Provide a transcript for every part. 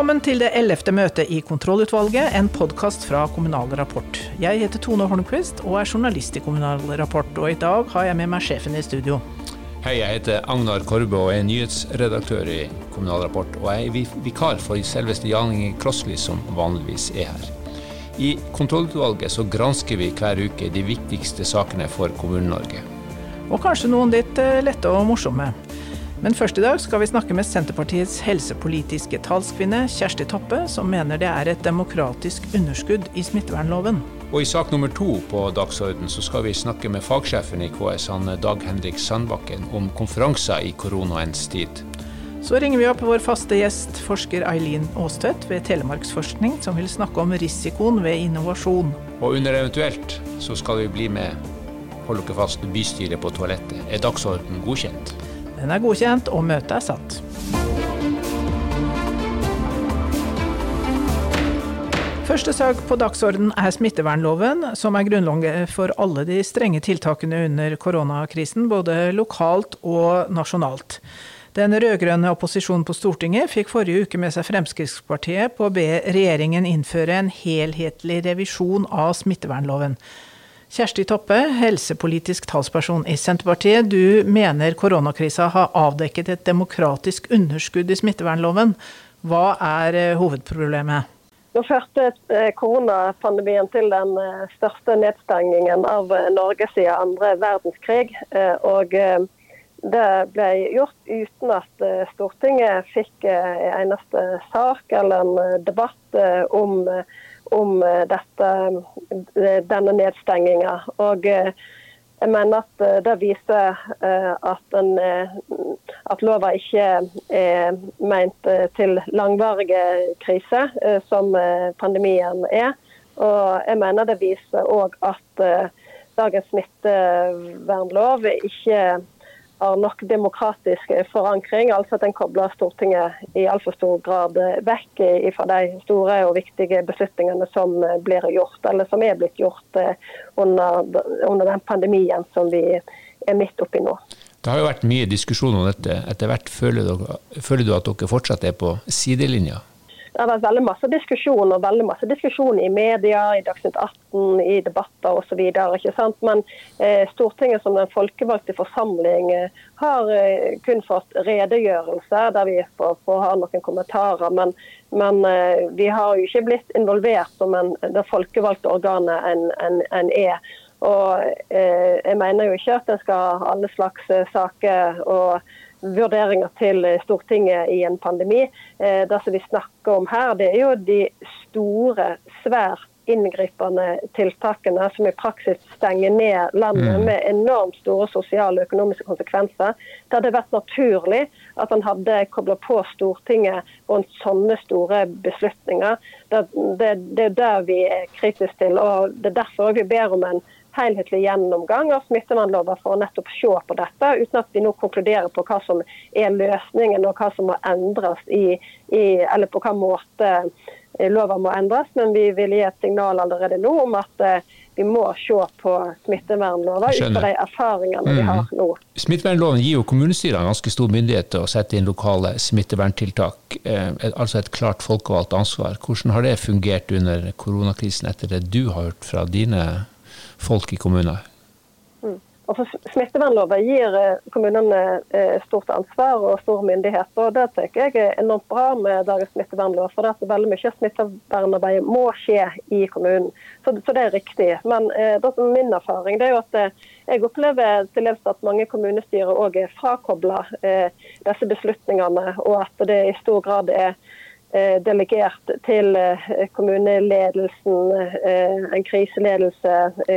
Velkommen til det ellevte møtet i Kontrollutvalget, en podkast fra Kommunal Rapport. Jeg heter Tone Holmquist og er journalist i Kommunal Rapport, og i dag har jeg med meg sjefen i studio. Hei, jeg heter Agnar Korbe og er nyhetsredaktør i Kommunal Rapport. Og jeg er vikar for selveste Jan Inge Krossli, som vanligvis er her. I Kontrollutvalget så gransker vi hver uke de viktigste sakene for Kommune-Norge. Og kanskje noen litt eh, lette og morsomme. Men først i dag skal vi snakke med Senterpartiets helsepolitiske talskvinne Kjersti Toppe, som mener det er et demokratisk underskudd i smittevernloven. Og i sak nummer to på dagsorden så skal vi snakke med fagsjefen i KS, han Dag Henrik Sandbakken, om konferanser i koronaens tid. Så ringer vi opp vår faste gjest, forsker Eileen Aastøt ved Telemarksforskning, som vil snakke om risikoen ved innovasjon. Og under eventuelt så skal vi bli med, hold dere fast, bystyret på toalettet. Er dagsorden godkjent? Den er godkjent, og møtet er satt. Første sak på dagsorden er smittevernloven, som er grunnlaget for alle de strenge tiltakene under koronakrisen, både lokalt og nasjonalt. Den rød-grønne opposisjonen på Stortinget fikk forrige uke med seg Fremskrittspartiet på å be regjeringen innføre en helhetlig revisjon av smittevernloven. Kjersti Toppe, helsepolitisk talsperson i Senterpartiet. Du mener koronakrisa har avdekket et demokratisk underskudd i smittevernloven. Hva er eh, hovedproblemet? Nå førte eh, koronapandemien til den eh, største nedstengingen av Norge siden andre verdenskrig. Og det ble gjort uten at Stortinget fikk en eneste sak eller en debatt om om eh, dette, eh, denne nedstenginga. Og eh, jeg mener at det viser at, den, at lova ikke er ment til langvarige kriser, som pandemien er. Og jeg mener det viser òg at dagens smittevernlov ikke har nok demokratisk forankring. Altså at en kobler Stortinget i altfor stor grad vekk fra de store og viktige beslutningene som blir gjort, eller som er blitt gjort eh, under, under den pandemien som vi er midt oppi nå. Det har jo vært mye diskusjon om dette. Etter hvert føler du, føler du at dere fortsatt er på sidelinja? Det har vært veldig masse diskusjon og veldig masse diskusjon i media, i Dagsnytt 18, i debatter osv. Men eh, Stortinget som den folkevalgte forsamling eh, har eh, kun fått redegjørelse der vi får, får ha noen kommentarer. Men, men eh, vi har jo ikke blitt involvert som en, det folkevalgte organet en, en, en er. Og eh, Jeg mener jo ikke at en skal ha alle slags saker og vurderinger til Stortinget i en pandemi. Eh, det som vi snakker om her, det er jo de store, svært inngripende tiltakene som i praksis stenger ned landet mm. med enormt store sosiale og økonomiske konsekvenser. Det hadde vært naturlig at han hadde kobla på Stortinget rundt sånne store beslutninger. Det, det, det er det vi er kritiske til. og Det er derfor vi ber om en helhetlig gjennomgang av smittevernloven for å nettopp se på dette, uten at vi nå konkluderer på hva som er løsningen og hva som må endres i, i eller på hva måte eh, loven må endres. Men vi vil gi et signal allerede nå om at eh, vi må se på smittevernloven ut fra de erfaringene vi har nå. Smittevernloven gir jo kommunestyrene ganske stor myndighet til å sette inn lokale smitteverntiltak, eh, altså et klart folkevalgt ansvar. Hvordan har det fungert under koronakrisen, etter det du har hørt fra dine folk i kommuner? Mm. Smittevernloven gir eh, kommunene eh, stort ansvar og stor myndighet. og Det tenker jeg er enormt bra med dagens smittevernlov. for det at Veldig mye smittevernarbeid må skje i kommunen. Så, så det er riktig. Men eh, det som er min erfaring det er jo at eh, jeg opplever til at mange kommunestyrer òg er frakobla eh, disse beslutningene, og at det i stor grad er delegert til eh, kommuneledelsen, eh, en kriseledelse,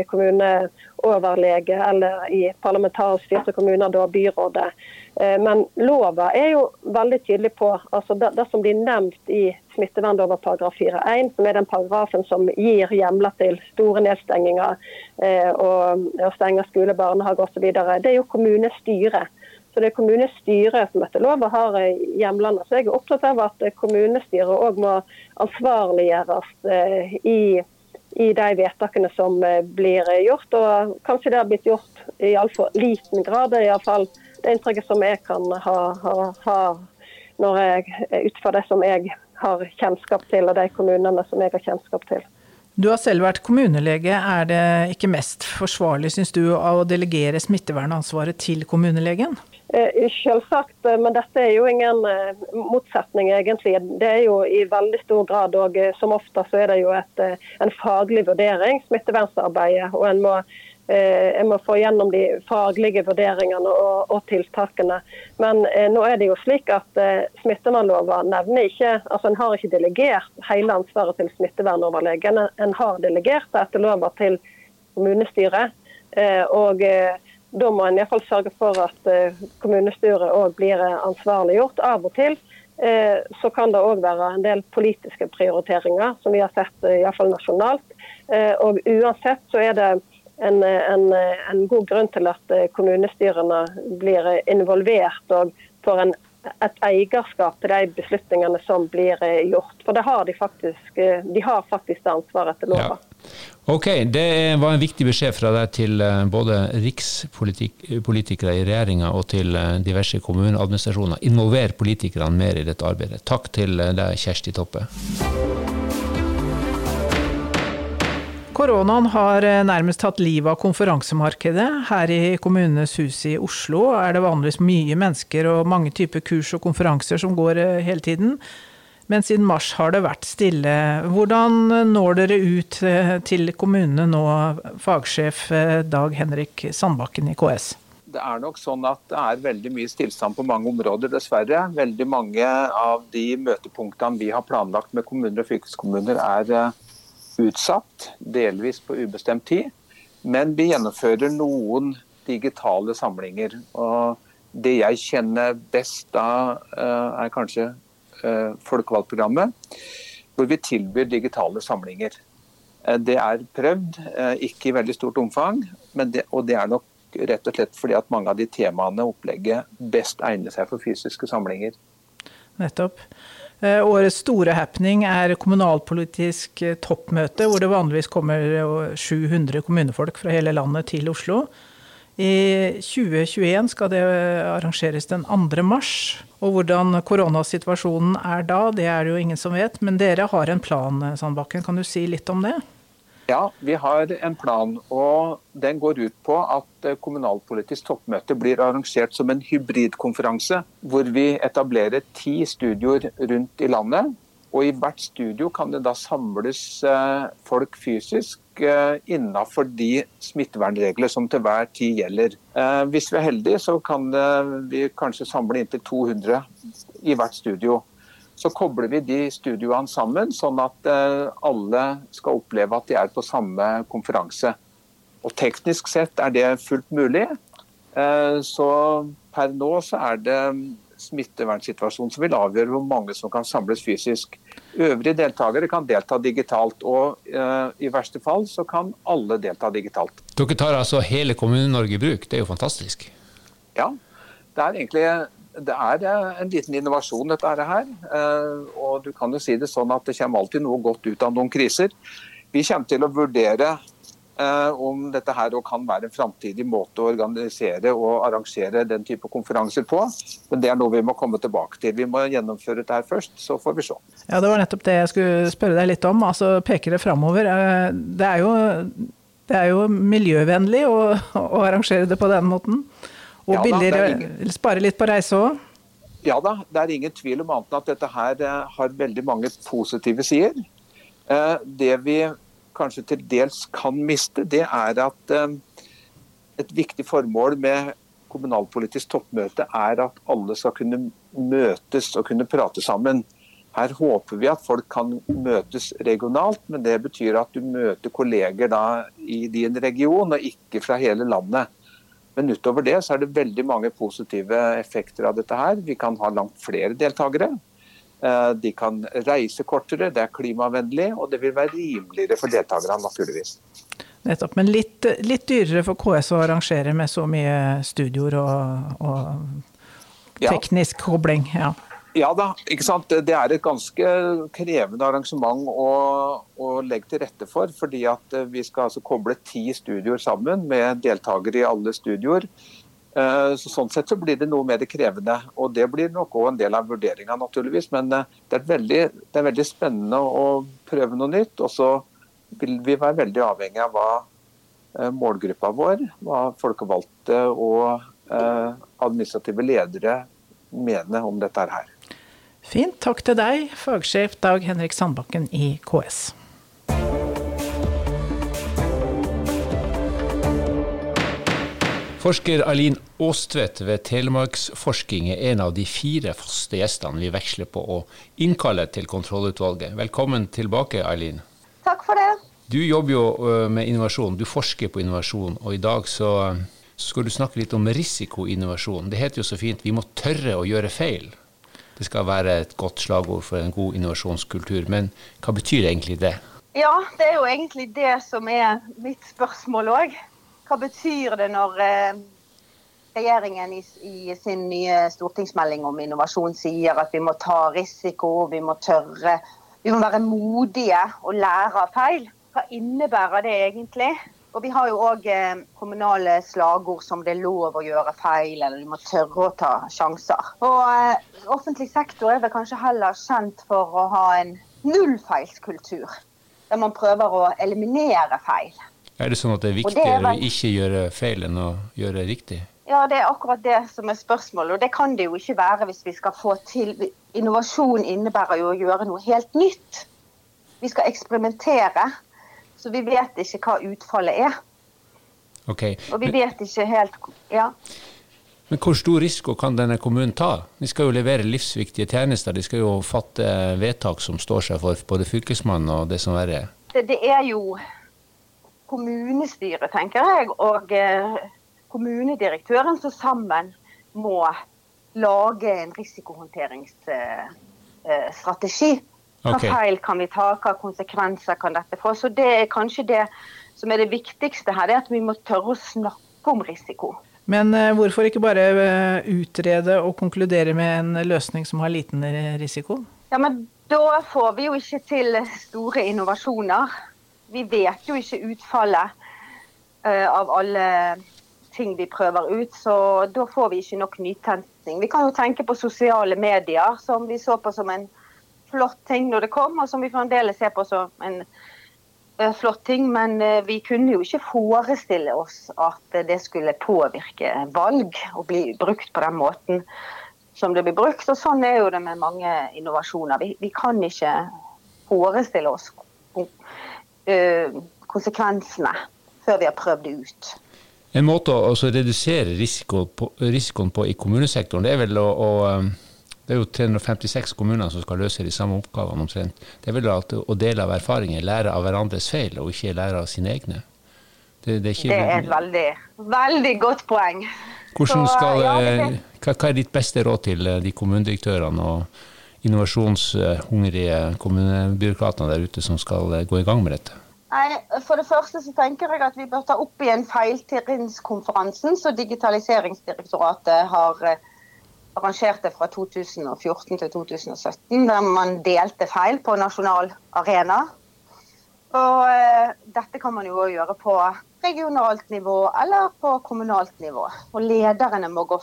kommuneoverlege eller i parlamentarisk styrte kommuner, da byrådet. Men lova er jo veldig tydelig på altså det, det som blir nevnt i smittevernloven paragraf 4-1, som er den paragrafen som gir hjemler til store nedstenginger og, og stenge skole, barnehage osv. Det er jo kommunestyret så Det er kommunestyret som etter lov har hjemlandet. hjemlene. Så jeg er opptatt av at eh, kommunestyret òg må ansvarliggjøres eh, i, i, de vedtakene som blir gjort. Og kanskje det har blitt gjort i altfor liten grad. Det er iallfall det inntrykket som jeg kan ha, ha, ha jeg, ut fra det som jeg har kjennskap til, og de kommunene som jeg har kjennskap til. Du har selv vært kommunelege. Er det ikke mest forsvarlig, syns du, å delegere smittevernansvaret til kommunelegen? Eh, selvsagt, eh, men dette er jo ingen eh, motsetning, egentlig. Det er jo i veldig stor grad, og som ofte så er det jo et, en faglig vurdering, smittevernarbeidet. Og en må en må få gjennom de faglige vurderingene og, og tiltakene. Men nå er det jo slik at smittevernlova nevner ikke altså En har ikke delegert hele ansvaret til smittevernoverlegen. En har delegert det etter lova til kommunestyret. Og eh, da må en iallfall sørge for at eh, kommunestyret òg blir ansvarliggjort. Av og til så kan det òg være en del politiske prioriteringer, som vi har sett iallfall nasjonalt. Og uansett så er det en, en, en, god grunn til at eh, kommunestyrene blir involvert og får en, et eierskap til de beslutningene som blir eh, gjort. For det har de faktisk, eh, de har faktisk det ansvaret etter lova. Ja. Ok, Det var en viktig beskjed fra deg til både rikspolitikere i regjeringa og til diverse kommuneadministrasjoner. Involver politikerne mer i dette arbeidet. Takk til deg, Kjersti Toppe. Koronaen har eh, nærmest tatt livet av konferansemarkedet. Her i Kommunenes hus i Oslo er det vanligvis mye mennesker og mange typer kurs og konferanser som går eh, hele tiden. Men siden mars har det vært stille. Hvordan når dere ut eh, til kommunene nå, fagsjef Dag Henrik Sandbakken i KS? Det er nok sånn at det er veldig mye stillstand på mange områder, dessverre. Veldig mange av de møtepunktene vi har planlagt med kommuner og fylkeskommuner er utsatt, delvis på ubestemt tid. Men vi gjennomfører noen digitale samlinger. og Det jeg kjenner best da, eh, er kanskje eh, folkevalgtprogrammet, hvor vi tilbyr digitale samlinger. Eh, det er prøvd, ikke i veldig stort omfang, det, og det er nok rett og slett fordi at mange av de temaene opplegget best egner seg for fysiske samlinger. Nettopp. Eh, årets store happening er kommunalpolitisk eh, toppmøte, hvor det vanligvis kommer 700 kommunefolk fra hele landet til Oslo. I 2021 skal det arrangeres den 2. mars. Og hvordan koronasituasjonen er da, det er det jo ingen som vet. Men dere har en plan, Sandbakken. Kan du si litt om det? Ja, vi har en plan. og Den går ut på at eh, kommunalpolitisk toppmøte blir arrangert som en hybridkonferanse. Hvor vi etablerer ti studioer rundt i landet. Og i hvert studio kan det da samles eh, folk fysisk eh, innenfor de smittevernregler som til hver tid gjelder. Hvis vi er heldige, så kan vi kanskje samle inntil 200 i hvert studio så kobler vi de studioene sammen, sånn at eh, alle skal oppleve at de er på samme konferanse. Og Teknisk sett er det fullt mulig. Eh, så per nå så er det smittevernsituasjonen som vil avgjøre hvor mange som kan samles fysisk. Øvrige deltakere kan delta digitalt, og eh, i verste fall så kan alle delta digitalt. Dere tar altså hele Kommune-Norge i bruk, det er jo fantastisk? Ja, det er egentlig det er en liten innovasjon, dette her. Eh, og du kan jo si det sånn at det kommer alltid noe godt ut av noen kriser. Vi kommer til å vurdere om dette her kan være en framtidig måte å organisere og arrangere den type konferanser på. Men det er noe vi må komme tilbake til. Vi må gjennomføre dette her først, så får vi se. Ja, Det var nettopp det jeg skulle spørre deg litt om. Altså, Peker det framover? Det er jo, det er jo miljøvennlig å, å arrangere det på den måten? Og ja, billigere, ingen... spare litt på reise òg? Ja da, det er ingen tvil om annet enn at dette her eh, har veldig mange positive sider. Eh, det vi kanskje til dels kan miste, det er at eh, et viktig formål med kommunalpolitisk toppmøte er at alle skal kunne møtes og kunne prate sammen. Her håper vi at folk kan møtes regionalt, men det betyr at du møter kolleger i din region og ikke fra hele landet. Men utover det så er det veldig mange positive effekter av dette her. Vi kan ha langt flere deltakere. Eh, de kan reise kortere, det er klimavennlig, og det vil være rimeligere for deltakerne, naturligvis. Nettopp, men litt, litt, dyrere for KS å arrangere med så mye studioer og, og teknisk ja. kobling. Ja. Ja da, ikke sant? det er et ganske krevende arrangement å, å, legge til rette for. fordi at Vi skal altså koble ti studioer sammen med deltakere i alle studioer. Eh, så sånn sett så blir det noe mer krevende. og Det blir nok òg en del av vurderinga, naturligvis. Men eh, det er, veldig, det er, veldig, spennende å prøve noe nytt. Og så vil vi være veldig avhengig av hva eh, målgruppa vår, hva folkevalgte og administrative ledere mener om dette her. Fint. Takk til deg, fagsjef Dag Henrik Sandbakken i KS. Forsker Aline Aastvedt ved Telemarksforsking er en av de fire faste gjestene vi veksler på å innkalle til kontrollutvalget. Velkommen tilbake, Aline. Takk for det. Du jobber jo med innovasjon, du forsker på innovasjon. Og i dag så, så skal du snakke litt om risikoinnovasjon. Det heter jo så fint vi må tørre å gjøre feil. Det skal være et godt slagord for en god innovasjonskultur. Men hva betyr egentlig det? Ja, det er jo egentlig det som er mitt spørsmål òg. Hva betyr det når eh, regjeringen i, i, sin nye stortingsmelding om innovasjon sier at vi må ta risiko, vi må tørre, vi må være modige og lære av feil? Hva innebærer det egentlig? Og Vi har jo òg eh, kommunale slagord som det er lov å gjøre feil, eller du må tørre å ta sjanser. Og eh, Offentlig sektor er vel kanskje heller kjent for å ha en nullfeilskultur, der man prøver å eliminere feil. Er det sånn at det er viktigere å ikke gjøre feil enn å gjøre riktig? Ja, det er akkurat det som er spørsmålet. Og det kan det jo ikke være hvis vi skal få til Innovasjon innebærer jo å gjøre noe helt nytt. Vi skal eksperimentere, så vi vet ikke hva utfallet er. Okay. Og vi vet ikke helt Ja. Men hvor stor risiko kan denne kommunen ta? De skal jo levere livsviktige tjenester. De skal jo fatte vedtak som står seg for både fylkesmannen og det som verre er. Det, det er jo kommunestyret, tenker jeg, og eh, kommunedirektøren som sammen må lage en risikohåndteringsstrategi. Hva okay. feil kan vi ta, hva konsekvenser kan dette få. Så Det er kanskje det som er det viktigste her, det er at vi må tørre å snakke om risiko. Men hvorfor ikke bare utrede og konkludere med en løsning som har liten risiko? Ja, men Da får vi jo ikke til store innovasjoner vi vet jo ikke utfallet uh, av alle ting vi prøver ut, så da får vi ikke nok nytenkning. Vi kan jo tenke på sosiale medier, som vi så på som en flott ting når det kom, og som vi fremdeles ser på som en uh, flott ting. Men uh, vi kunne jo ikke forestille oss at det skulle påvirke valg og bli brukt på den måten som det blir brukt. Og sånn er jo det med mange innovasjoner. Vi, vi kan ikke forestille oss Eh, konsekvensene før vi har prøvd det ut. En måte å altså, redusere risiko på, risikoen på i kommunesektoren, det er vel å, å, um, Det er jo 356 kommuner som skal løse de samme oppgavene omtrent. Det er vel at å dele av erfaringer, lære av hverandres feil, og ikke lære av sine egne. Det, det, er, ikke, det er, et veldig, veldig godt poeng. Skal, ja, eh, hva, hva er ditt beste råd til eh, de kommunedirektørene og innovasjonshungrige kommunebyråkratene der ute som skal gå i gang med dette? Nei, For det første så tenker jeg at vi bør ta opp igjen feiltrinnskonferansen som Digitaliseringsdirektoratet har eh, arrangert det fra 2014 til 2017, der man delte feil på nasjonal arena. Og uh, dette kan man jo gjøre på regionalt nivå eller på kommunalt nivå. Og lederne må gå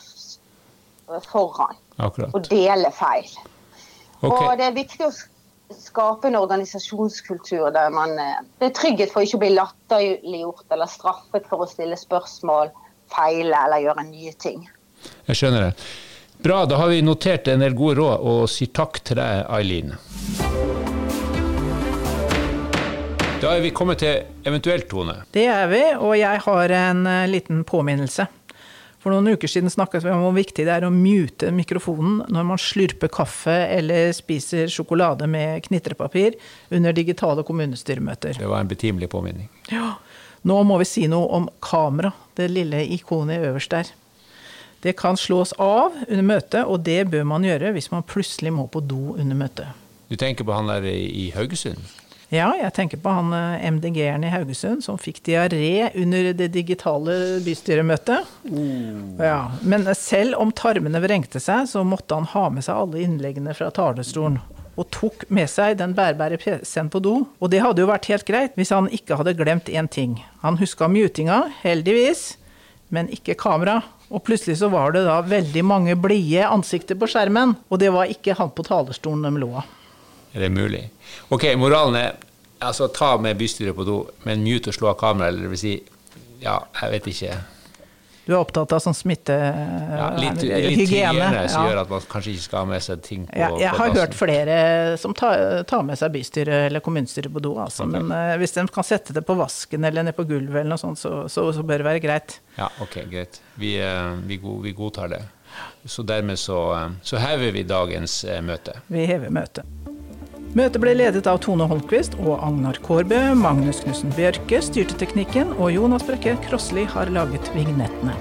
foran Akkurat. og dele feil. Okay. Og det er viktig å skape en organisasjonskultur der man eh, Det er trygghet for ikke å bli latterliggjort eller straffet for å stille spørsmål, feile eller gjøre nye ting. Jeg skjønner det. Bra, da har vi notert en del gode råd, og sier takk til deg, Eileen. Da er vi kommet til eventuelt, Tone. Det er vi, og jeg har en eh, liten påminnelse. For noen uker siden snakket vi om hvor viktig det er å mute mikrofonen når man slurper kaffe eller spiser sjokolade med knitrepapir under digitale kommunestyremøter. Det var en betimelig påminning. Ja. Nå må vi si noe om kamera, det lille ikonet øverst der. Det kan slås av under møtet, og det bør man gjøre hvis man plutselig må på do under møtet. Du tenker på han der i Haugesund? Ja, jeg tenker på han eh, MDG-eren i Haugesund som fikk diaré under det digitale bystyremøtet. Mm. Ja, men selv om tarmene vrengte seg, så måtte han ha med seg alle innleggene fra talerstolen. Og tok med seg den bærbære PC-en på do. Og det hadde jo vært helt greit hvis han ikke hadde glemt én ting. Han huska mutinga, heldigvis. men ikke kamera. Og plutselig så var det da veldig mange blide ansikter på skjermen, og det var ikke han på talerstolen de lo av. Er det mulig? Ok, moralen er altså ta med bystyret på do, men mute og slå av kameraet, eller det vil si Ja, jeg vet ikke. Du er opptatt av sånn smitte... Ja, litt, eh, litt hygiene. hygiene som Ja. gjør at man kanskje ikke skal ha med seg ting på, Ja, jeg har hørt flere som tar, tar med seg bystyret eller kommunestyret på do, altså. Okay. Men uh, hvis de kan sette det på vasken eller ned på gulvet eller noe sånt, så, så, så bør det være greit. Ja, ok, greit. Vi, uh, vi, god, vi godtar det. Så dermed så, uh, så hever vi dagens eh, møte. Vi hever møtet. Møtet ble ledet av Tone Holmquist og Agnar Kårbø. Magnus Knussen Bjørke styrte teknikken, og Jonas Brekke Krossli har laget vignettene.